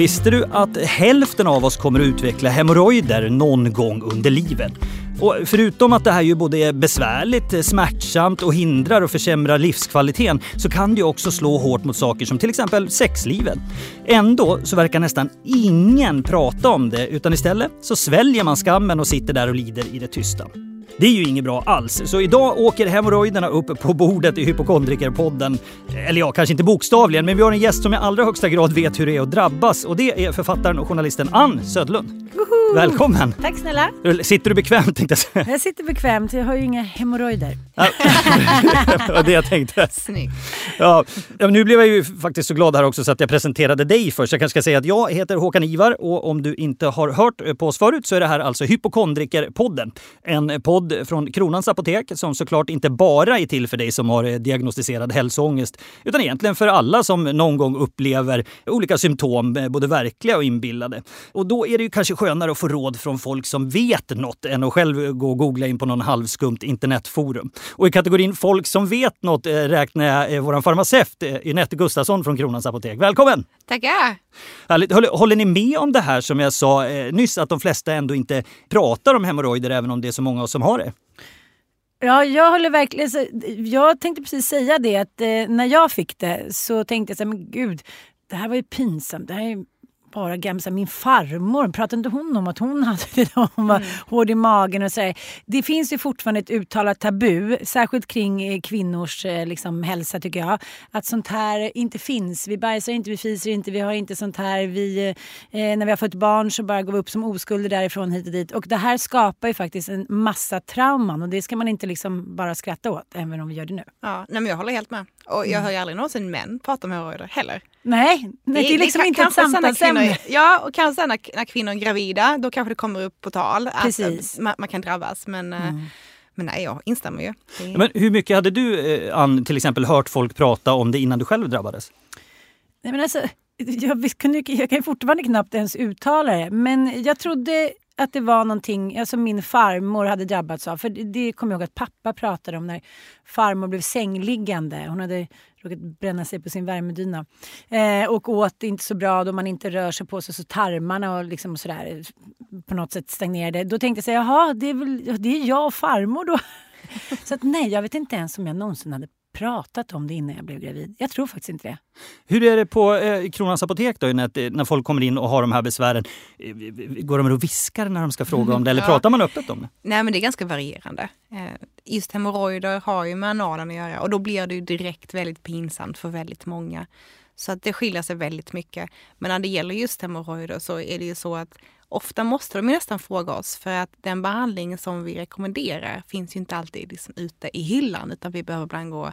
Visste du att hälften av oss kommer att utveckla hemorrojder någon gång under livet? Och förutom att det här ju både är besvärligt, smärtsamt och hindrar och försämrar livskvaliteten så kan det ju också slå hårt mot saker som till exempel sexlivet. Ändå så verkar nästan ingen prata om det utan istället så sväljer man skammen och sitter där och lider i det tysta. Det är ju inget bra alls. Så idag åker hemorrojderna upp på bordet i Hypokondrikerpodden. Eller ja, kanske inte bokstavligen, men vi har en gäst som i allra högsta grad vet hur det är att drabbas och det är författaren och journalisten Ann Södlund. Woho! Välkommen! Tack snälla. Sitter du bekvämt tänkte jag säga. Jag sitter bekvämt, jag har ju inga hemorrojder. det var det jag tänkte. Snyggt. Ja, nu blev jag ju faktiskt så glad här också så att jag presenterade dig först. Jag kanske ska säga att jag heter Håkan Ivar och om du inte har hört på oss förut så är det här alltså Hypokondrikerpodden. En podd från Kronans Apotek som såklart inte bara är till för dig som har diagnostiserad hälsoångest utan egentligen för alla som någon gång upplever olika symptom, både verkliga och inbillade. Och då är det ju kanske skönare att få råd från folk som vet något än att själv gå och googla in på någon halvskumt internetforum. Och i kategorin folk som vet något eh, räknar jag eh, vår farmaceut eh, Inette Gustafsson från Kronans Apotek. Välkommen! Tackar! Härligt. Håller, ni med om det här som jag sa eh, nyss, att de flesta ändå inte pratar om hemorrojder även om det är så många som har det? Ja, jag håller verkligen... Jag tänkte precis säga det att eh, när jag fick det så tänkte jag så här, men gud, det här var ju pinsamt. Det här är bara gamla, min farmor, pratade inte hon om att hon hade det hon var mm. hård i magen och sådär. Det finns ju fortfarande ett uttalat tabu, särskilt kring eh, kvinnors eh, liksom, hälsa tycker jag. Att sånt här inte finns. Vi bajsar inte, vi fiser inte, vi har inte sånt här. Vi, eh, när vi har fått barn så bara går vi upp som oskulder därifrån hit och dit. Och det här skapar ju faktiskt en massa trauman och det ska man inte liksom bara skratta åt, även om vi gör det nu. Ja, nej, men jag håller helt med. Och jag mm. hör ju aldrig någonsin män prata om hemorrojder heller. Nej, nej, det, är liksom det, inte ett samtalsämne. Ja, och kanske när, när kvinnor är gravida, då kanske det kommer upp på tal Precis. att man, man kan drabbas. Men, eh, mm. men nej, jag instämmer ju. Det... Men hur mycket hade du, eh, Ann, till exempel hört folk prata om det innan du själv drabbades? Nej, men alltså, jag, kunde, jag kan fortfarande knappt ens uttala det, men jag trodde att det var någonting alltså min farmor hade drabbats av. För det, det kommer jag ihåg att pappa pratade om när farmor blev sängliggande. Hon hade råkat bränna sig på sin värmedyna. Eh, och åt inte så bra då man inte rör sig på sig så tarmarna och, liksom sådär på något sätt stagnerade. Då tänkte jag säga, jaha det är, väl, det är jag och farmor då. så att nej, jag vet inte ens om jag någonsin hade pratat om det innan jag blev gravid. Jag tror faktiskt inte det. Hur är det på eh, Kronans Apotek då, när, när folk kommer in och har de här besvären? Eh, går de och viskar när de ska fråga om det eller ja. pratar man öppet om det? Nej men det är ganska varierande. Eh, just hemorrojder har ju med analen att göra och då blir det ju direkt väldigt pinsamt för väldigt många. Så att det skiljer sig väldigt mycket. Men när det gäller just hemorrojder så är det ju så att ofta måste de nästan fråga oss för att den behandling som vi rekommenderar finns ju inte alltid liksom ute i hyllan utan vi behöver ibland gå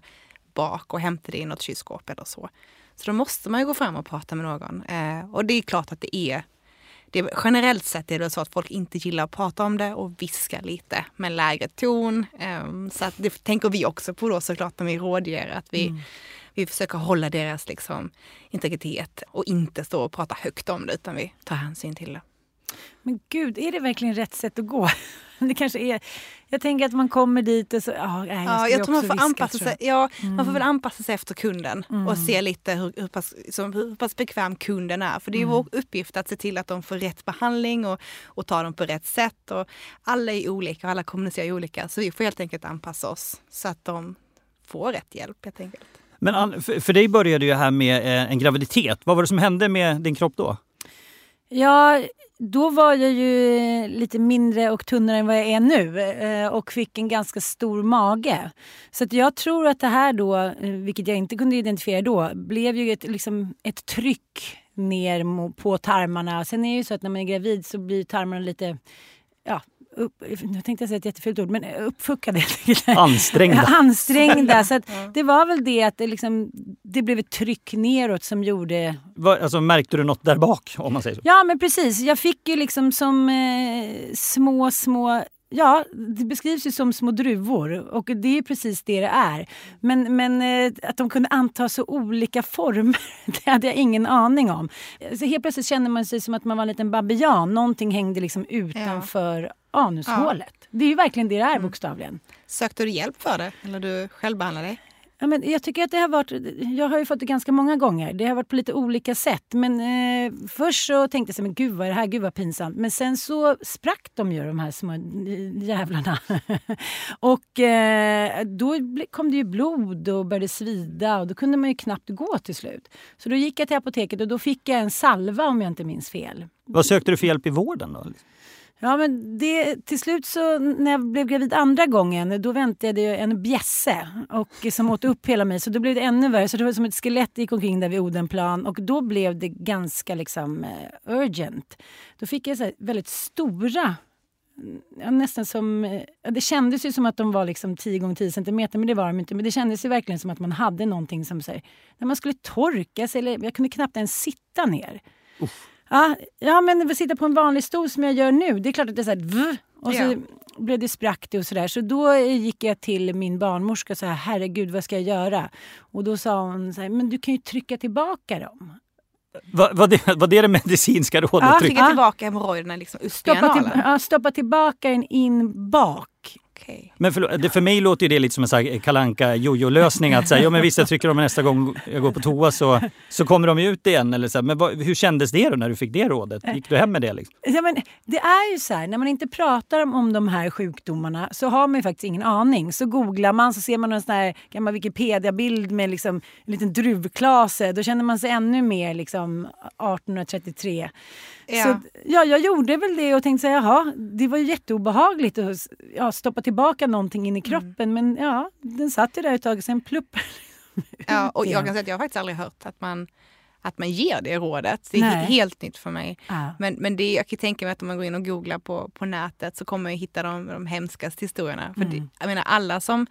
bak och hämta det i något kylskåp eller så. Så då måste man ju gå fram och prata med någon. Eh, och det är klart att det är det, generellt sett är det så att folk inte gillar att prata om det och viska lite med lägre ton. Um, så att det tänker vi också på då såklart när vi rådger. Att vi, mm. vi försöker hålla deras liksom, integritet och inte stå och prata högt om det utan vi tar hänsyn till det. Men gud, är det verkligen rätt sätt att gå? Det kanske är... Jag tänker att man kommer dit och så... Oh, nej, jag, ja, jag tror man får, viska, anpassa sig, ja, mm. man får väl anpassa sig efter kunden mm. och se lite hur, hur, pass, som, hur pass bekväm kunden är. För det är mm. vår uppgift att se till att de får rätt behandling och, och ta dem på rätt sätt. Och alla är olika och alla kommunicerar olika så vi får helt enkelt anpassa oss så att de får rätt hjälp helt enkelt. Men för, för dig började ju här med eh, en graviditet. Vad var det som hände med din kropp då? Ja, då var jag ju eh, lite mindre och tunnare än vad jag är nu eh, och fick en ganska stor mage. Så att jag tror att det här då, eh, vilket jag inte kunde identifiera då, blev ju ett, liksom ett tryck ner på tarmarna. Sen är det ju så att när man är gravid så blir tarmarna lite ja, upp, nu tänkte jag säga ett jättefult ord, men uppfuckade. Ansträngda. Ansträngda. Så det var väl det att det, liksom, det blev ett tryck neråt som gjorde... Var, alltså, märkte du något där bak om man säger så? Ja men precis. Jag fick ju liksom som eh, små, små Ja, det beskrivs ju som små druvor och det är precis det det är. Men, men eh, att de kunde anta så olika former, det hade jag ingen aning om. Så helt plötsligt kände man sig som att man var en liten babian. Någonting hängde liksom utanför ja. anushålet. Ja. Det är ju verkligen det det är mm. bokstavligen. Sökte du hjälp för det eller du självbehandlade dig? Ja, men jag tycker att det har varit, jag har ju fått det ganska många gånger. Det har varit på lite olika sätt. Men eh, först så tänkte jag så men gud vad är det här? Gud vad pinsamt. Men sen så sprack de ju de här små jävlarna. och eh, då kom det ju blod och började svida och då kunde man ju knappt gå till slut. Så då gick jag till apoteket och då fick jag en salva om jag inte minns fel. Vad sökte du för hjälp i vården då? Ja, men det, till slut så när jag blev gravid andra gången då väntade jag en bjässe och, som åt upp hela mig. Så då blev det ännu värre. Så det var som ett skelett gick omkring där vid Odenplan och då blev det ganska liksom eh, urgent. Då fick jag så väldigt stora Ja, nästan som, ja, det kändes ju som att de var liksom 10 gånger 10 centimeter, men det var de inte. Men det kändes ju verkligen som att man hade någonting som, så här, när man skulle torka sig, eller jag kunde knappt ens sitta ner. Uff. Ja, ja men sitta på en vanlig stol som jag gör nu, det är klart att det är så här, och så ja. blev det sprack och sådär. Så då gick jag till min barnmorska och sa herregud vad ska jag göra? Och då sa hon så här, men du kan ju trycka tillbaka dem. Var, var, det, var det det medicinska rådet? Ja, trycka tillbaka hemorrojderna liksom stoppa, till, ja, stoppa tillbaka den in bak Okay. Men för, det, för mig låter det lite som en kalanka jojo-lösning. Att säga, ja, men visst, jag trycker dem nästa gång jag går på toa så, så kommer de ut igen. Eller så. Men vad, hur kändes det då när du fick det rådet? Gick du hem med det? Liksom? Ja, men det är ju så här, när man inte pratar om de här sjukdomarna så har man ju faktiskt ingen aning. Så googlar man så ser man en sån här gammal Wikipedia-bild med liksom en liten druvklase. Då känner man sig ännu mer liksom 1833. Ja. Så ja, jag gjorde väl det och tänkte säga jaha, det var ju jätteobehagligt att ja, stoppa tillbaka någonting in i mm. kroppen. Mm. Men ja, den satt ju där ett tag, sen plupp. Ja, och jag kan säga att jag har faktiskt aldrig hört att man att man ger det rådet. Det är Nej. helt nytt för mig. Ja. Men, men det, jag kan tänka mig att om man går in och googlar på, på nätet så kommer man hitta de, de hemskaste historierna. För mm. det, jag menar alla som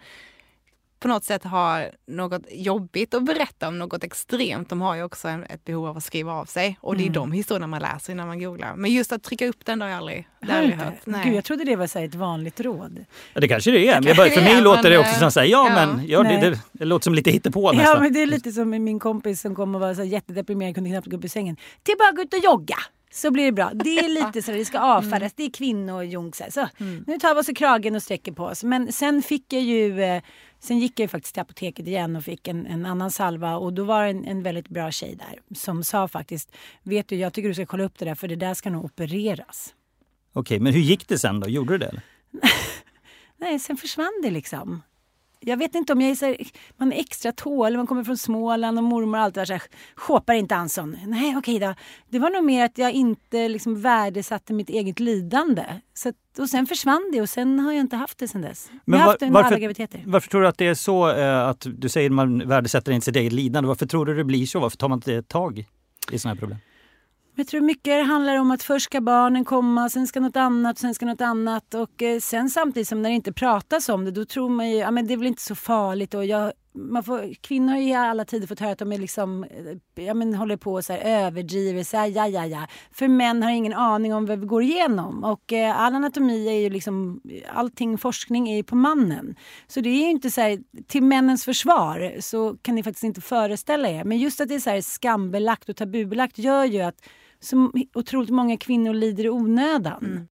på något sätt har något jobbigt att berätta om något extremt, de har ju också en, ett behov av att skriva av sig. Och det är mm. de historierna man läser när man googlar. Men just att trycka upp den, har jag aldrig, har aldrig hört. Nej. Gud, jag trodde det var så ett vanligt råd. Ja, det kanske det är. Men bara, för mig låter det också som så här, ja, ja, men ja, det, det, det, låter som lite hittepå nästan. Ja, men det är lite som min kompis som kom och var så jättedeprimerad, kunde knappt gå upp ur sängen. Till bara gå ut och jogga! så blir det bra. Det är lite så det ska avfärdas. Mm. Det är kvinnojonkser. Så mm. nu tar vi oss i kragen och sträcker på oss. Men sen fick jag ju eh, Sen gick jag faktiskt till apoteket igen och fick en, en annan salva och då var det en, en väldigt bra tjej där som sa faktiskt, vet du jag tycker du ska kolla upp det där för det där ska nog opereras. Okej, men hur gick det sen då? Gjorde du det? Eller? Nej, sen försvann det liksom jag vet inte om jag är så här, man är extra tålig, man kommer från Småland och mormor alltid var så här, shoppar inte Anson. Nej okej då. Det var nog mer att jag inte liksom värdesatte mitt eget lidande. Så att, och sen försvann det och sen har jag inte haft det sen dess. Men jag har haft det varför, alla graviditeter. Varför tror du att det är så eh, att du säger att man värdesätter inte sitt eget lidande? Varför tror du det blir så? Varför tar man inte tag i sådana här problem? Jag tror mycket handlar om att först ska barnen komma, sen ska något annat, sen ska något annat. Och eh, sen samtidigt som när det inte pratas om det, då tror man ju, ja det är väl inte så farligt. Och jag, man får, kvinnor har ju i alla tider fått höra att de är liksom, eh, ja, men håller på och så här, överdriver, så här, ja, ja, ja. För män har ingen aning om vad vi går igenom. Och eh, all anatomi är ju liksom, allting forskning är ju på mannen. Så det är ju inte så här, till männens försvar så kan ni faktiskt inte föreställa er. Men just att det är så här skambelagt och tabubelagt gör ju att så otroligt många kvinnor lider i onödan. Mm.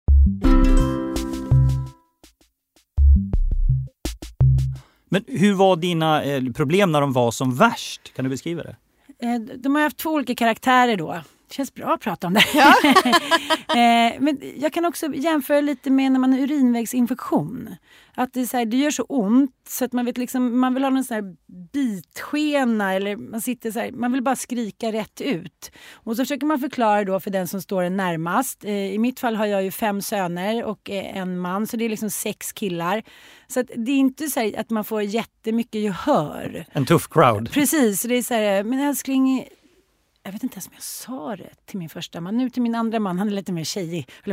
Men hur var dina eh, problem när de var som värst? Kan du beskriva det? Eh, de har haft två olika karaktärer då. Det känns bra att prata om det. Ja. Eh, men jag kan också jämföra lite med när man har urinvägsinfektion. Att det, så här, det gör så ont så att man, vet liksom, man vill ha en sån här bitskena eller man sitter så här, man vill bara skrika rätt ut. Och så försöker man förklara då för den som står en närmast. Eh, I mitt fall har jag ju fem söner och en man så det är liksom sex killar. Så det är inte så att man får jättemycket gehör. En tuff crowd. Precis, det är så här, men älskling jag vet inte ens om jag sa det till min första man. Nu till min andra man, han är lite mer tjejig.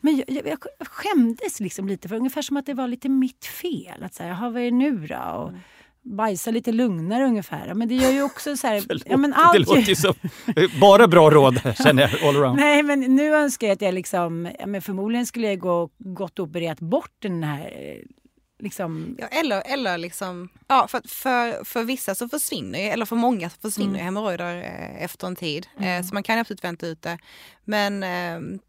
Men jag, jag, jag skämdes liksom lite för ungefär som att det var lite mitt fel. Att säga, jaha vad är det nu då? Och mm. bajsa lite lugnare ungefär. Men det gör ju också så här... Förlåt, ja, men allt det låter ju som bara bra råd känner jag all around. Nej men nu önskar jag att jag liksom, ja, men förmodligen skulle jag gå gått och opererat bort den här Liksom... Ja, eller eller liksom, ja, för, för, för vissa så försvinner eller för många så försvinner mm. hemorrojder eh, efter en tid. Eh, mm. så man kan absolut vänta ut det. Men eh,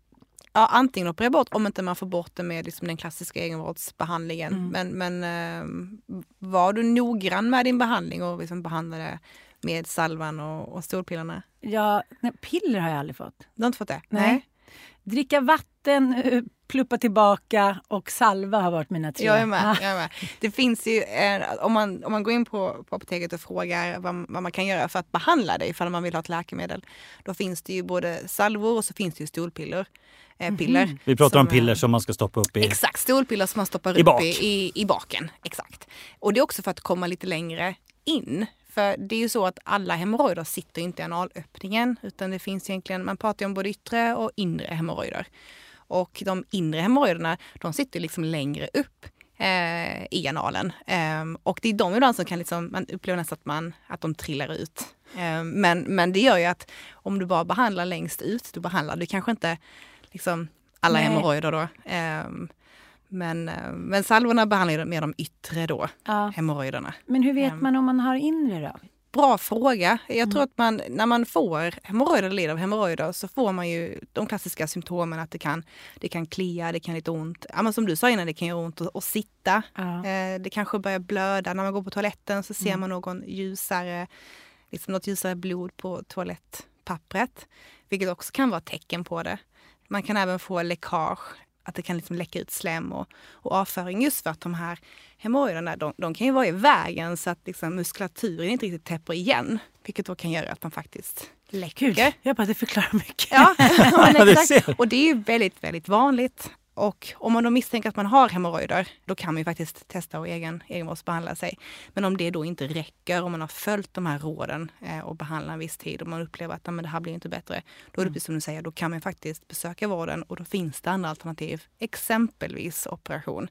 Ja, antingen operera bort om inte man får bort det med liksom den klassiska egenvårdsbehandlingen. Mm. Men, men eh, var du noggrann med din behandling och liksom behandlade med salvan och, och stolpillerna? Ja, nej, piller har jag aldrig fått. Du har inte fått det? Nej. Dricka vatten, eh, pluppa tillbaka och salva har varit mina tre. Jag är, med, jag är med. Det finns ju, eh, om, man, om man går in på, på apoteket och frågar vad, vad man kan göra för att behandla det ifall man vill ha ett läkemedel. Då finns det ju både salvor och så finns det ju stolpiller. Eh, piller. Vi pratar om som, eh, piller som man ska stoppa upp i. Exakt, stolpiller som man stoppar I upp bak. i, i, i baken. Exakt. Och det är också för att komma lite längre in. För det är ju så att alla hemorrojder sitter inte i analöppningen utan det finns egentligen, man pratar ju om både yttre och inre hemorrojder. Och de inre hemorrojderna, de sitter liksom längre upp eh, i analen. Ehm, och det är de ibland som kan liksom, man upplever nästan att, man, att de trillar ut. Ehm, men, men det gör ju att om du bara behandlar längst ut, då behandlar du kanske inte liksom alla hemorrojder då. Ehm, men, eh, men salvorna behandlar ju mer de yttre då, Ja. hemorrojderna. Men hur vet Ehm. man om man har inre då? Bra fråga. Jag Mm. tror att man, när man får hemorrojder eller lider av hemorrojder så får man ju de klassiska symptomen att det kan, det kan klia, det kan lite ont. Ja, men som du sa innan, det kan göra ont att, sitta. Ja. Eh, det kanske börjar blöda när man går på toaletten så Mm. ser man någon ljusare, liksom något ljusare blod på toalettpappret. Vilket också kan vara tecken på det. Man kan även få läckage, att det kan liksom läcka ut slem och, och avföring just för att de här hemorrojderna de, de kan ju vara i vägen så att liksom muskulaturen inte riktigt täpper igen. Vilket då kan göra att man faktiskt läcker. Gud, jag bara, det förklarar mycket. Ja, men exakt. Och det är ju väldigt, väldigt vanligt. Och om man då misstänker att man har hemorrojder, då kan man ju faktiskt testa att egen, egenvårdsbehandla sig. Men om det då inte räcker, om man har följt de här råden eh, och behandlar en viss tid och man upplever att "Nej, men det här blir inte bättre, då är det precis som du säger, då kan man faktiskt besöka vården och då finns det andra alternativ, exempelvis operation.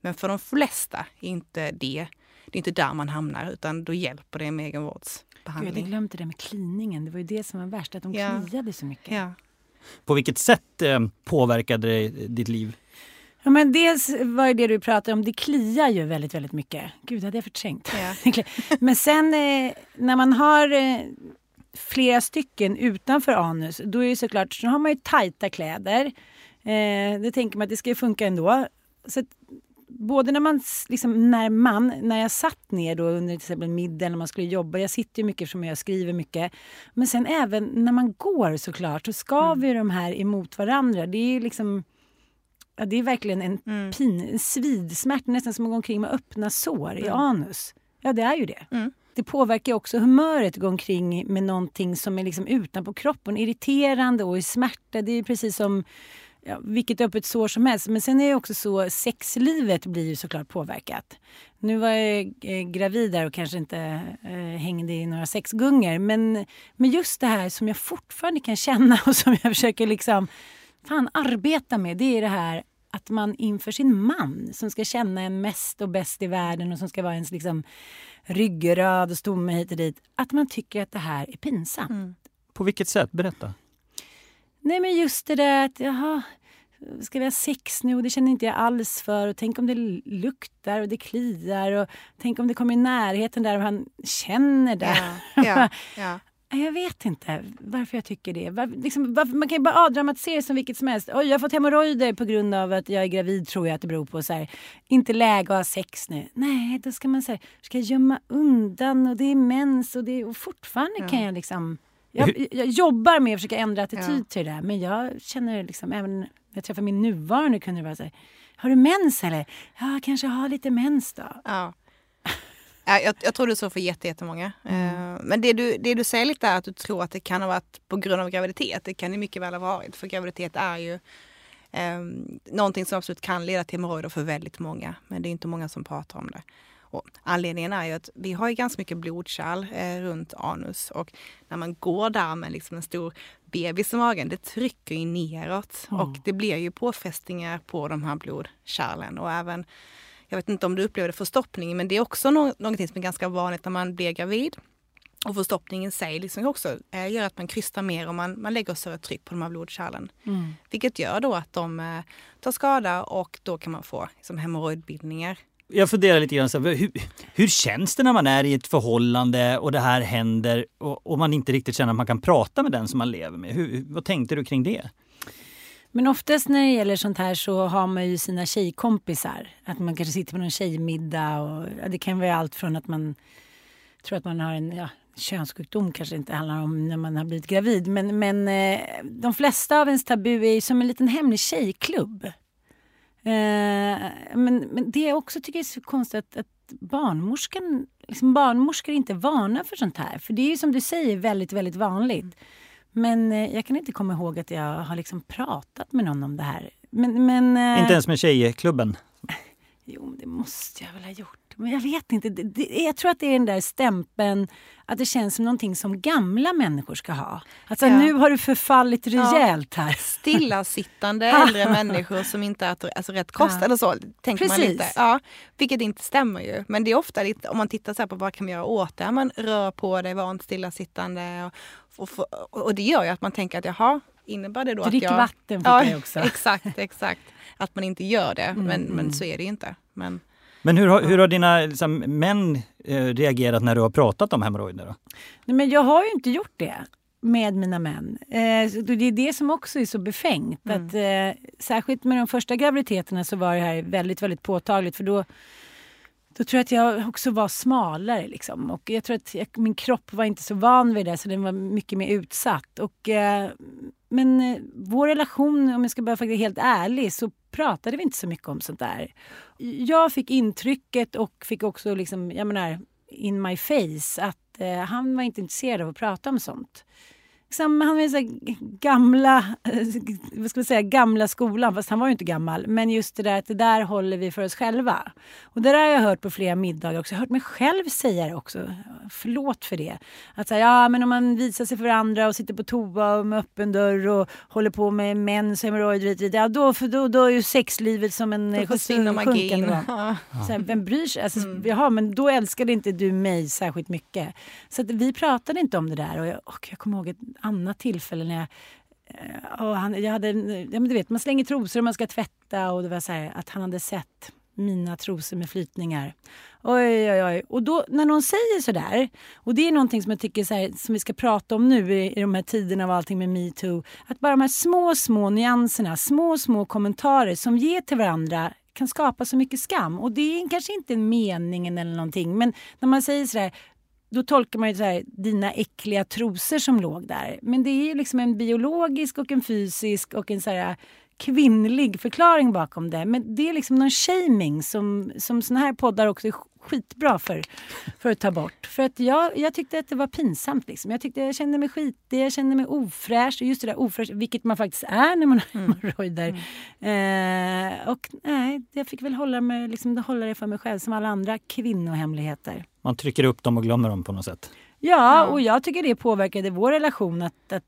Men för de flesta är inte det, det är inte där man hamnar, utan då hjälper det med Gud, jag egenvårdsbehandling. glömt det med kliningen. Det var ju det som var värst, att de Ja. kliade så mycket. Ja. På vilket sätt eh, påverkade det ditt liv? Ja, men dels var det det du pratade om, det kliar ju väldigt, väldigt mycket. Gud, det hade jag förträngt. Ja. Men sen eh, när man har eh, flera stycken utanför anus, då är det såklart, så har man ju tajta kläder. Eh, det tänker man att det ska ju funka ändå. Så både när man, liksom, när man, när jag satt ner då under till exempel middag när man skulle jobba, jag sitter ju mycket eftersom jag skriver mycket. Men sen även när man går såklart så skaver ju de här emot varandra. Det är liksom Ja, det är verkligen en Mm. pin, en svidsmärta, nästan som att gå omkring med öppna sår i Mm. anus. Ja, det är ju det. Mm. Det påverkar också humöret att gå omkring med någonting som är liksom utanpå kroppen. Irriterande och i smärta. Det är precis som ja, vilket öppet sår som helst. Men sen är det också så, sexlivet blir ju såklart påverkat. Nu var jag eh, gravid där och kanske inte eh, hängde i några sexgungor. Men, men just det här som jag fortfarande kan känna och som jag försöker liksom fan arbeta med. Det är det här att man inför sin man som ska känna en mest och bäst i världen och som ska vara ens liksom ryggrad och stomme hit och dit. Att man tycker att det här är pinsamt. Mm. På vilket sätt? Berätta. Nej men just det där att jaha, ska vi ha sex nu? Och det känner inte jag alls för. Och tänk om det luktar och det kliar. Och tänk om det kommer i närheten där och han känner det. Ja, ja, ja. Jag vet inte varför jag tycker det. Var, liksom, varför, man kan ju bara avdramatisera det som vilket som helst. Oj, jag har fått hemorrojder på grund av att jag är gravid tror jag att det beror på. Så här, inte läge att ha sex nu. Nej, då ska man så här, ska jag gömma undan och det är mens och, det, och fortfarande Ja. kan jag liksom... Jag, jag jobbar med att försöka ändra attityd Ja. till det där. Men jag känner liksom, även när jag träffar min nuvarande kunde det vara så här, har du mens eller? Ja, kanske har lite mens då. Ja. Ja, jag, jag tror det är så för jätte- jättemånga. Eh, Men det du, det du säger lite är att du tror att det kan ha varit på grund av graviditet. Det kan det mycket väl ha varit. För graviditet är ju eh, någonting som absolut kan leda till hemorrojder för väldigt många. Men det är inte många som pratar om det. Och anledningen är ju att vi har ju ganska mycket blodkärl eh, runt anus och när man går där med liksom en stor bebis i magen, det trycker ju neråt Mm. och det blir ju påfästningar på de här blodkärlen och även jag vet inte om du upplever det förstoppning, men det är också no någonting som är ganska vanligt när man blir gravid. Och förstoppningen i sig liksom också eh, gör att man krystar mer och man, man lägger större tryck på de här blodkärlen. Mm. Vilket gör då att de eh, tar skada och då kan man få liksom, hemorrojdbildningar. Jag funderar lite grann, så här, hur, hur känns det när man är i ett förhållande och det här händer och, och man inte riktigt känner att man kan prata med den som man lever med? Hur, vad tänkte du kring det? Men oftast när det gäller sånt här så har man ju sina tjejkompisar. Att man kanske sitter på någon tjejmiddag och ja, det kan vara allt från att man tror att man har en ja, könssjukdom kanske inte handlar om när man har blivit gravid. Men, men eh, de flesta av ens tabu är ju som en liten hemlig tjejklubb. Eh, men, men det är också tycker jag är så konstigt att, att barnmorskan, liksom barnmorskor är inte vana för sånt här. För det är ju som du säger väldigt, väldigt vanligt. Men eh, jag kan inte komma ihåg att jag har liksom pratat med någon om det här. Men, men, eh, Inte ens med tjejklubben? Jo, det måste jag väl ha gjort. Men jag vet inte. Det, det, jag tror att det är den där stämpeln att det känns som någonting som gamla människor ska ha. Alltså Ja. nu har du förfallit rejält här. Stillasittande äldre människor som inte äter alltså, rätt kost Ja. eller så. Tänker man Precis. lite. Ja, vilket inte stämmer ju. Men det är ofta lite, om man tittar så på vad kan man göra åt det. Man rör på det, var inte stillasittande. Och, och, och, och det gör ju att man tänker att jaha, innebär det då Drick att jag... vatten fick Ja, jag också. exakt, exakt. Att man inte gör det. Mm, men, mm. men så är det ju inte. Men, Men hur har, hur har dina liksom, män eh, reagerat när du har pratat om hemorrojder? Då? Nej, men jag har ju inte gjort det med mina män. Eh, det är det som också är så befängt. Mm. Att, eh, särskilt med de första graviditeterna så var det här väldigt, väldigt påtagligt. För då, då tror jag att jag också var smalare. Liksom. Och jag tror att jag, min kropp var inte så van vid det så den var mycket mer utsatt. Och, eh, men eh, vår relation, om jag ska vara helt ärlig, så pratade vi inte så mycket om sånt där. Jag fick intrycket och fick också, liksom, jag menar, in my face att eh, han var inte intresserad av att prata om sånt. Liksom, han var ju så här gamla, eh, vad ska man säga, gamla skolan, fast han var ju inte gammal. Men just det där att det där håller vi för oss själva. Och det där har jag hört på flera middagar också. Jag har hört mig själv säga det också. Förlåt för det. Att säga, ja men om man visar sig för andra och sitter på toa och med öppen dörr och håller på med mens, hemorrojder och dit, ja då, för då, då är ju sexlivet som en då eh, försvinner magin. Ja. Så här, vem bryr sig? Alltså, Mm. Jaha, men då älskade inte du mig särskilt mycket. Så att vi pratade inte om det där. Och jag, och jag kommer ihåg ett annat tillfälle när jag eh, och han, jag hade, ja, men du vet, man slänger trosor och man ska tvätta och det var så här att han hade sett mina trosor med flytningar. Oj, oj, oj. Och då när någon säger så där, och det är någonting som jag tycker så här, som vi ska prata om nu i, i de här tiderna av allting med metoo, att bara de här små, små nyanserna, små, små kommentarer som ger till varandra kan skapa så mycket skam. Och det är kanske inte meningen eller någonting, men när man säger så där, då tolkar man ju så här, dina äckliga trosor som låg där. Men det är ju liksom en biologisk och en fysisk och en så här kvinnlig förklaring bakom det. Men det är liksom någon shaming som, som såna här poddar också är skitbra för, för att ta bort. För att jag, jag tyckte att det var pinsamt. Liksom. Jag tyckte jag kände mig skitig, jag kände mig ofräsch. Just det där ofräsch, vilket man faktiskt är när man har hemorrojder. Eh, och nej, jag fick väl hålla, mig, liksom, hålla det för mig själv som alla andra kvinnohemligheter. Man trycker upp dem och glömmer dem på något sätt. Ja, Ja. och jag tycker det påverkade vår relation att, att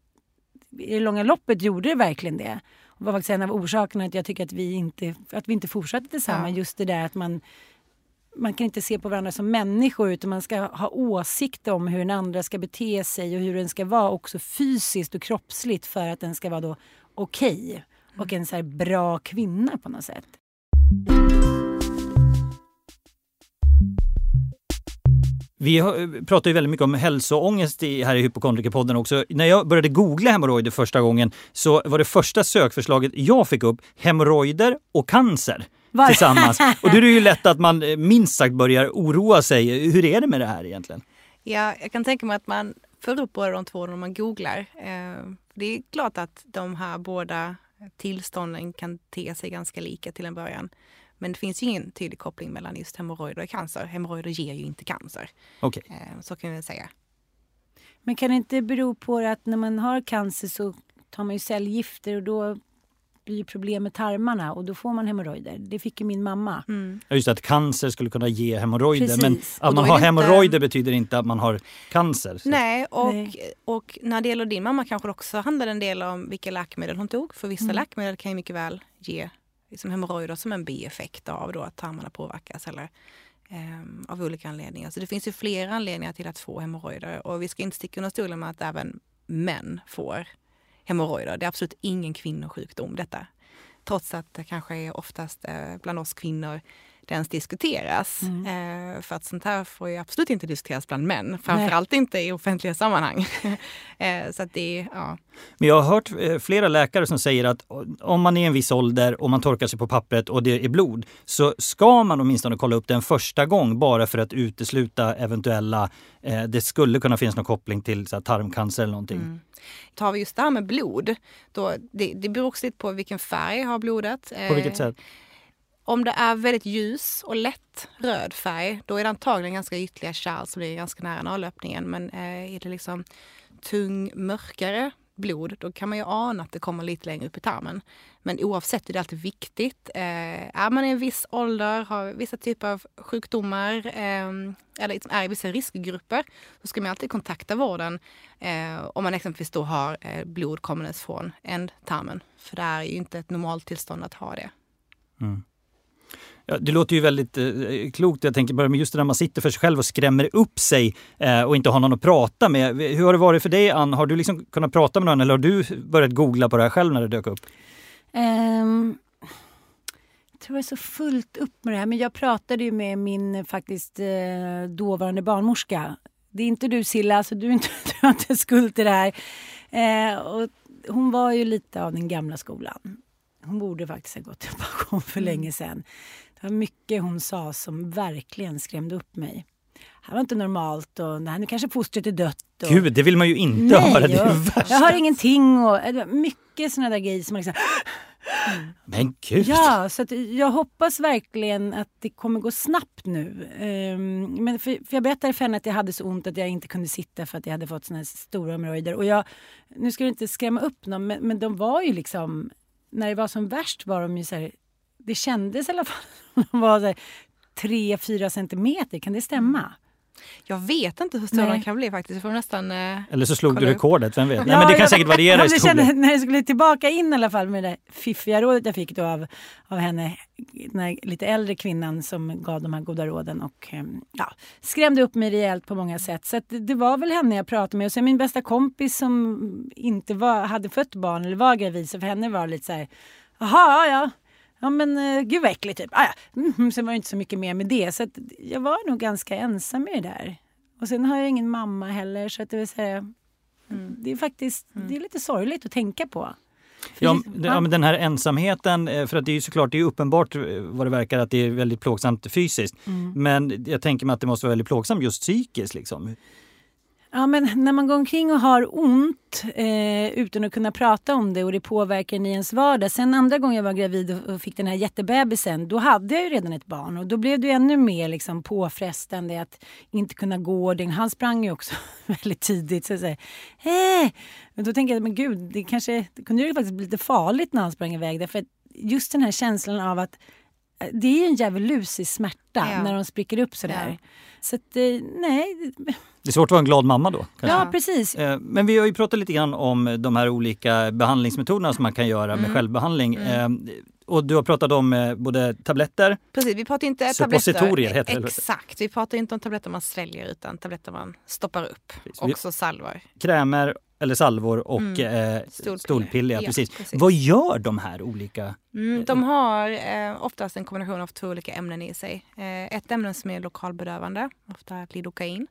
i det långa loppet gjorde det verkligen det. Var faktiskt en av orsakerna att jag tycker att vi inte, att vi inte fortsatte tillsammans. Ja. Just det där att man, man kan inte se på varandra som människor utan man ska ha åsikter om hur den andra ska bete sig och hur den ska vara också fysiskt och kroppsligt för att den ska vara då okej och en så bra kvinna på något sätt. Vi pratar ju väldigt mycket om hälsoångest i, här i Hypokondrikerpodden också. När jag började googla hemorrojder första gången så var det första sökförslaget jag fick upp hemorrojder och cancer Var- tillsammans. Och då är det ju lätt att man eh, minst sagt börjar oroa sig. Hur är det med det här egentligen? Ja, jag kan tänka mig att man får upp båda de två när man googlar. Eh, Det är klart att de här båda tillstånden kan te sig ganska lika till en början. Men det finns ju ingen tydlig koppling mellan just hemorrojder och cancer. Hemorrojder ger ju inte cancer. Okej. Eh, Så kan vi säga. Men kan det inte bero på att när man har cancer så tar man ju cellgifter och då blir ju problem med tarmarna och då får man hemorrojder. Det fick ju min mamma. Ja, Just att cancer skulle kunna ge hemorrojder. Precis. Men att man har inte- hemorrojder betyder inte att man har cancer. Så- Nej och, Nej. och när det gäller din mamma kanske det också handlar en del om vilka läkemedel hon tog. För vissa Mm. läkemedel kan ju mycket väl ge liksom hemorrojder som en bieffekt av då att tarmarna påverkas eller eh, av olika anledningar. Så det finns ju flera anledningar till att få hemorrojder och vi ska inte sticka under stolen med att även män får hemorrojder. Det är absolut ingen kvinnosjukdom detta. Trots att det kanske är oftast eh, bland oss kvinnor det ens diskuteras. Mm. Eh, för att sånt här får ju absolut inte diskuteras bland män, framförallt Nej. inte i offentliga sammanhang. eh, så att det, ja. Men jag har hört eh, flera läkare som säger att om man är i en viss ålder och man torkar sig på pappret och det är blod så ska man åtminstone kolla upp det en första gång bara för att utesluta eventuella, eh, det skulle kunna finnas någon koppling till så här, tarmcancer eller någonting. Mm. Tar vi just det här med blod, då, det, det beror också lite på vilken färg har blodet. På vilket sätt? Om det är väldigt ljus och lätt röd färg, då är det antagligen ganska ytliga kärl som ligger ganska nära nålöppningen. Men eh, är det liksom tung, mörkare blod, då kan man ju ana att det kommer lite längre upp i tarmen. Men oavsett är det alltid viktigt. Eh, är man i en viss ålder, har vissa typer av sjukdomar eh, eller liksom är i vissa riskgrupper, så ska man alltid kontakta vården eh, om man exempelvis då har eh, blod kommandes från ändtarmen. För det är ju inte ett normalt tillstånd att ha det. Mm. Ja, det låter ju väldigt eh, klokt. Jag tänker bara med just det när man sitter för sig själv och skrämmer upp sig eh, och inte har någon att prata med. Hur har det varit för dig Ann? Har du liksom kunnat prata med någon eller har du börjat googla på det här själv när det dök upp? Um, jag tror jag är så fullt upp med det här. Men jag pratade ju med min eh, faktiskt eh, dåvarande barnmorska. Det är inte du Silla, så du, inte, du har inte skuld till det här. Eh, och hon var ju lite av den gamla skolan. Hon borde faktiskt ha gått i pension för mm. länge sedan. Det var mycket hon sa som verkligen skrämde upp mig. Det här var inte normalt och nej, nu kanske fostret är dött. Och... Gud, det vill man ju inte nej, höra. Det är jag har ingenting och mycket sådana där grejer som man liksom... Mm. Men gud! Ja, så jag hoppas verkligen att det kommer gå snabbt nu. Um, men för, för jag berättade för henne att jag hade så ont att jag inte kunde sitta för att jag hade fått såna här stora hemorrojder. Och jag, nu ska du inte skrämma upp någon, men, men de var ju liksom när det var som värst var de ju så här, det kändes i alla fall som de var så här, 3-4 centimeter. Kan det stämma? Jag vet inte hur stora de kan bli faktiskt. får nästan, eh, Eller så slog du rekordet, vem vet? Ja, Nej, men det kan jag, säkert variera i storlek. När jag skulle tillbaka in i alla fall med det fiffiga rådet jag fick då av, av henne, den här lite äldre kvinnan som gav de här goda råden och ehm, ja, skrämde upp mig rejält på många sätt. Så det, det var väl henne jag pratade med. Och sen min bästa kompis som inte var, hade fött barn eller var gravid, så för henne var det lite så här, jaha, ja ja men uh, gud vad äckligt typ. Ah, ja. Mm, sen var det inte så mycket mer med det. Så jag var nog ganska ensam med det där. Och sen har jag ingen mamma heller så att det vill säga mm. det är faktiskt mm. det är lite sorgligt att tänka på. Ja, ja, men den här ensamheten, eh, för att det är ju såklart det är uppenbart eh, vad det verkar att det är väldigt plågsamt fysiskt. Mm. Men jag tänker mig att det måste vara väldigt plågsamt just psykiskt. Liksom. Ja, men när man går omkring och har ont eh, utan att kunna prata om det och det påverkar en i ens vardag. Sen andra gången jag var gravid och, fick den här jättebebisen, då hade jag ju redan ett barn och då blev det ännu mer liksom, påfrestande att inte kunna gå. Han sprang ju också väldigt tidigt. Så jag säger, hey! Men då tänker jag, men gud, det kanske det kunde ju faktiskt bli lite farligt när han sprang iväg. Därför just den här känslan av att det är ju en djävulusig smärta ja. när de spricker upp sådär. Ja. Så att, eh, nej det är svårt att vara en glad mamma då. Kanske. Ja, precis. Eh, men vi har ju pratat lite grann om de här olika behandlingsmetoderna som man kan göra mm. med självbehandling. Mm. Eh, och du har pratat om eh, både tabletter, Precis, vi pratar inte suppositorier heter det. Exakt, vi pratar inte om tabletter man sväljer utan tabletter man stoppar upp. Precis. Också salvor. Krämer eller salvor och mm. eh, stolpiller. Ja, precis. precis. Vad gör de här olika? Mm, de har eh, oftast en kombination av två olika ämnen i sig. Eh, ett ämne som är lokalbedövande, ofta lidokain.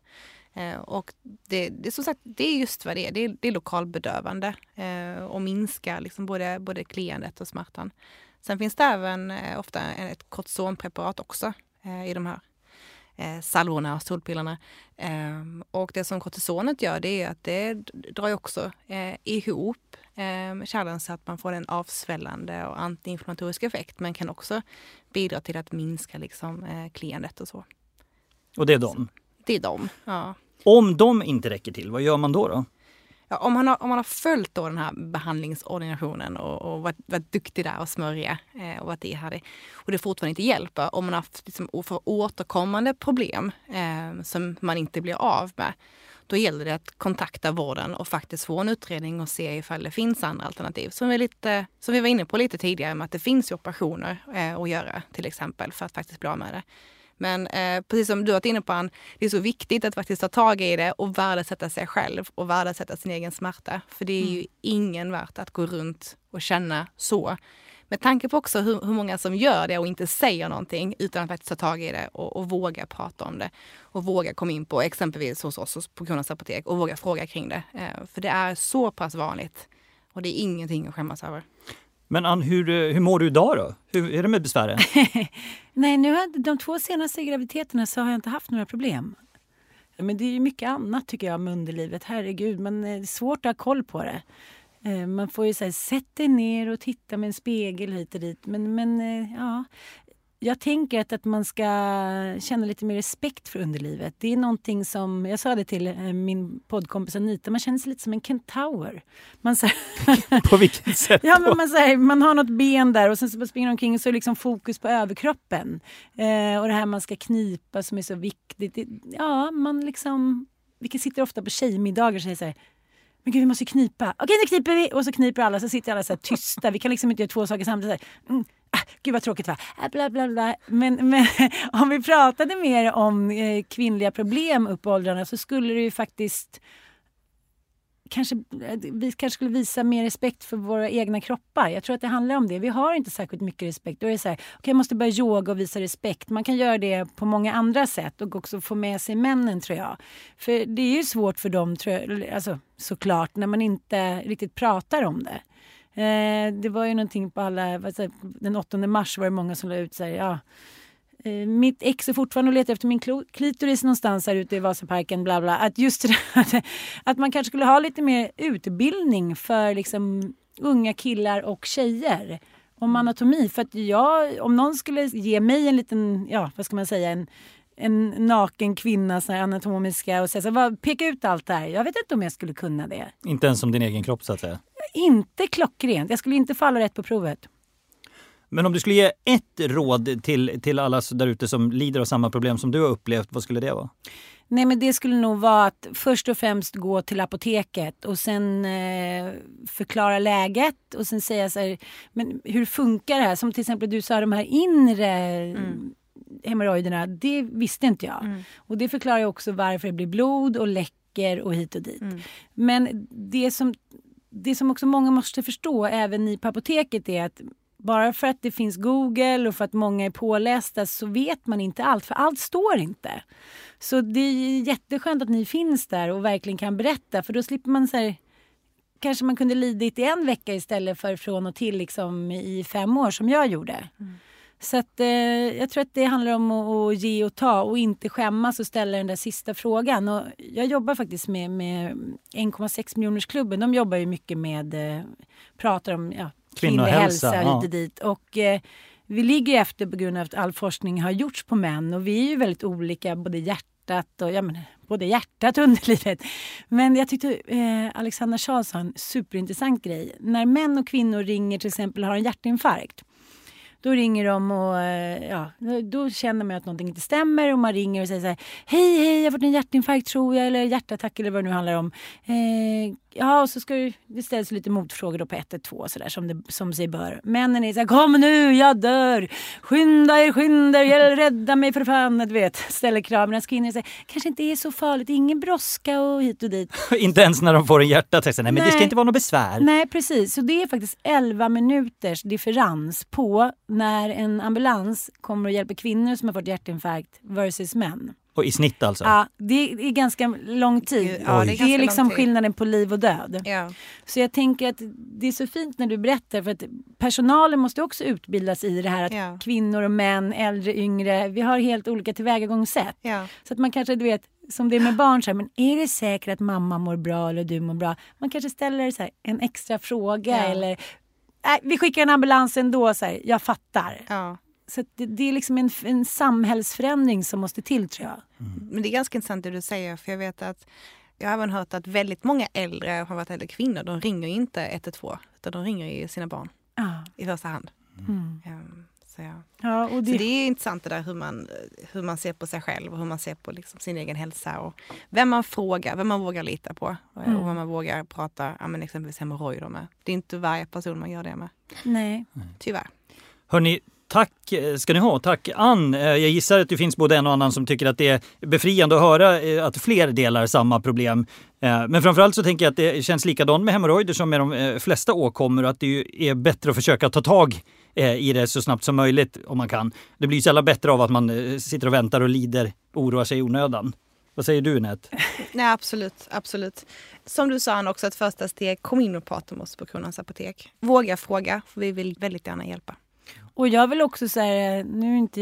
Eh, och det, det, som sagt, det är just vad det är. Det är, det är lokalbedövande eh, och minskar liksom både, både kliandet och smärtan. Sen finns det även eh, ofta ett kortisonpreparat också eh, i de här eh, salvorna och solpillerna. Eh, och det som kortisonet gör det är att det drar också eh, ihop eh, kärlen så att man får en avsvällande och antiinflammatorisk effekt men kan också bidra till att minska liksom, eh, kliandet och så. Och det är de? Så, det är de, ja. Om de inte räcker till, vad gör man då? då? Ja, om, man har, om man har följt då den här behandlingsordinationen och, och varit, varit duktig där och smörja eh, och varit ihärdig och det fortfarande inte hjälper, om man har haft liksom, för återkommande problem eh, som man inte blir av med, då gäller det att kontakta vården och faktiskt få en utredning och se ifall det finns andra alternativ. Som vi, lite, som vi var inne på lite tidigare med att det finns operationer eh, att göra till exempel för att faktiskt bli av med det. Men eh, precis som du har varit inne på, Ann, det är så viktigt att faktiskt ta tag i det och värdesätta sig själv och värdesätta sin egen smärta. För det är ju mm. ingen värt att gå runt och känna så. med tanke på också hur, hur, många som gör det och inte säger någonting utan att faktiskt ta tag i det och, och våga prata om det. Och våga komma in på exempelvis hos oss på Kronans Apotek och våga fråga kring det. Eh, för det är så pass vanligt och det är ingenting att skämmas över. Men Ann, hur, hur mår du idag då? Hur är det med besvären? Nej, nu har, de två senaste graviditeterna så har jag inte haft några problem. Men det är mycket annat tycker jag med underlivet. Herregud, men eh, det är svårt att ha koll på det. Eh, man får ju säga sätt dig ner och titta med en spegel hit och dit. Men, men eh, ja, jag tänker att, att man ska känna lite mer respekt för underlivet. Det är någonting som, jag sa det till eh, min poddkompis Anita, man känner sig lite som en kentaur. Man, så på vilket sätt Ja, men man, så här, man har något ben där och sen så springer man omkring och så är liksom fokus på överkroppen. Eh, och det här man ska knipa som är så viktigt. Det, ja, man liksom, vi sitter ofta på tjejmiddagar och säger så här, men gud vi måste knipa. Okej nu kniper vi! Och så kniper alla så sitter alla så tysta. Vi kan liksom inte göra två saker samtidigt. Mm. Ah, gud vad tråkigt va? Ah, bla, bla, bla. Men, men om vi pratade mer om eh, kvinnliga problem upp i åldrarna så skulle det ju faktiskt kanske, eh, vi kanske skulle visa mer respekt för våra egna kroppar. Jag tror att det handlar om det. Vi har inte särskilt mycket respekt. Då är det så här, okay, jag måste börja yoga och visa respekt. Man kan göra det på många andra sätt och också få med sig männen tror jag. För det är ju svårt för dem, tror jag, alltså, såklart, när man inte riktigt pratar om det. Eh, det var ju någonting på alla, den 8 mars var det många som la ut så här, ja, mitt ex är fortfarande och letar efter min klitoris någonstans här ute i Vasaparken. Bla bla. Att just det att, att man kanske skulle ha lite mer utbildning för liksom unga killar och tjejer om anatomi. För att jag, om någon skulle ge mig en liten, ja vad ska man säga, en, en naken kvinna så anatomiska och säga så här, peka ut allt det här. Jag vet inte om jag skulle kunna det. Inte ens som din egen kropp så att säga? Inte klockrent. Jag skulle inte falla rätt på provet. Men om du skulle ge ett råd till, till alla där ute som lider av samma problem som du har upplevt, vad skulle det vara? Nej men det skulle nog vara att först och främst gå till apoteket och sen eh, förklara läget och sen säga så här, men hur funkar det här? Som till exempel du sa, de här inre mm. hemorrojderna, det visste inte jag. Mm. Och det förklarar också varför det blir blod och läcker och hit och dit. Mm. Men det som, det som också många måste förstå, även ni på apoteket, är att bara för att det finns Google och för att många är pålästa så vet man inte allt, för allt står inte. Så det är jätteskönt att ni finns där och verkligen kan berätta för då slipper man så här, kanske man kunde lidit i en vecka istället för från och till liksom i fem år som jag gjorde. Mm. Så att, eh, jag tror att det handlar om att, att, ge och ta och inte skämmas och ställa den där sista frågan. Och jag jobbar faktiskt med, med 1,6 miljoners klubben. De jobbar ju mycket med, eh, pratar om ja, kvinnohälsa hälsa, ja. dit. Och, eh, vi ligger efter på grund av att all forskning har gjorts på män och vi är ju väldigt olika, både hjärtat och ja, men, både hjärtat och underlivet. Men jag tyckte eh, Alexandra Charles sa en superintressant grej. När män och kvinnor ringer till exempel och har en hjärtinfarkt då ringer de och eh, ja, då känner man att någonting inte stämmer och man ringer och säger så här, Hej, hej, jag har fått en hjärtinfarkt tror jag eller hjärtattack eller vad det nu handlar om. Eh, ja, och så ska det, det ställs lite motfrågor då på 112 sådär som, det, som sig bör. Männen är så här, kom nu, jag dör! Skynda er, skynda er, rädda mig för fan, du vet. Ställer krav. Men kvinnor säger, kanske inte är så farligt, ingen brådska och hit och dit. inte ens när de får en hjärtattack, nej men nej. det ska inte vara något besvär. Nej, precis. Så det är faktiskt 11 minuters differens på när en ambulans kommer och hjälper kvinnor som har fått hjärtinfarkt versus män. Och I snitt alltså? Ja, det är ganska lång tid. Ja, det är, det är liksom skillnaden på liv och död. Ja. Så jag tänker att det är så fint när du berättar för att personalen måste också utbildas i det här att ja. kvinnor och män, äldre, yngre, vi har helt olika tillvägagångssätt. Ja. Så att man kanske, du vet, som det är med barn, så här, men är det säkert att mamma mår bra eller du mår bra? Man kanske ställer så här, en extra fråga eller äh, vi skickar en ambulans ändå, så här, jag fattar. Så det, det, är liksom en, en samhällsförändring som måste till tror jag. Mm. Men det är ganska intressant det du säger för jag vet att jag har även hört att väldigt många äldre, framförallt äldre kvinnor, de ringer inte 112 utan de ringer ju sina barn ah. i första hand. Mm. Um, så, ja. Ja, och det... så det är intressant det där hur man, hur man ser på sig själv och hur man ser på liksom sin egen hälsa. Och vem man frågar, vem man vågar lita på mm. och vem man vågar prata ja, men exempelvis hemorrojder med. Det är inte varje person man gör det med. Nej. Tyvärr. Hörni, Tack ska ni ha. Tack Ann. Eh, jag gissar att det finns både en och annan som tycker att det är befriande att höra eh, att fler delar samma problem. Eh, men framförallt så tänker jag att det känns likadant med hemorrojder som med de flesta åkommor. Att det är bättre att försöka ta tag i det så snabbt som möjligt om man kan. Det blir sällan bättre av att man sitter och väntar och lider, och oroar sig i onödan. Vad säger du Nät? Nej absolut, absolut. Som du sa också, ett första steg, kom in och prata med oss på Kronans Apotek. Våga fråga, för vi vill väldigt gärna hjälpa. Och jag vill också säga, nu inte,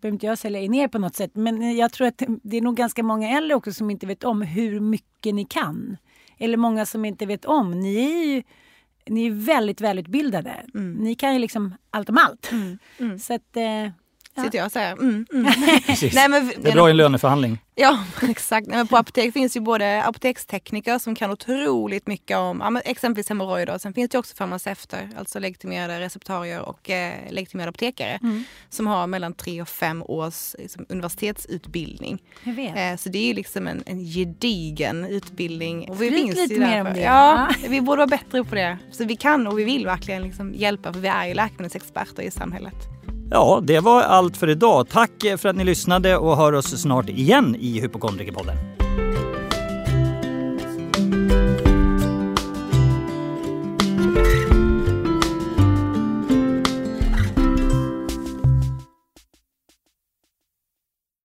behöver inte jag sälja er ner på något sätt, men jag tror att det är nog ganska många äldre också som inte vet om hur mycket ni kan. Eller många som inte vet om. Ni är ju ni är väldigt välutbildade. Mm. Ni kan ju liksom allt om allt. Mm. Mm. Så att, eh. Sitter jag och säger. Mm, mm. Nej, men, det är bra i en löneförhandling. Ja, exakt. Men på apotek finns ju både apotekstekniker som kan otroligt mycket om ja, exempelvis hemorrojder. Sen finns det också farmaceuter, alltså legitimerade receptarier och eh, legitimerade apotekare mm. som har mellan tre och fem års liksom, universitetsutbildning. Eh, så det är ju liksom en, en gedigen utbildning. Och vi Skryt lite mer om det. Ja, vi borde vara bättre på det. Så vi kan och vi vill verkligen liksom hjälpa för vi är ju läkemedelsexperter i samhället. Ja, det var allt för idag. Tack för att ni lyssnade och hör oss snart igen i Hypokondrikerpodden.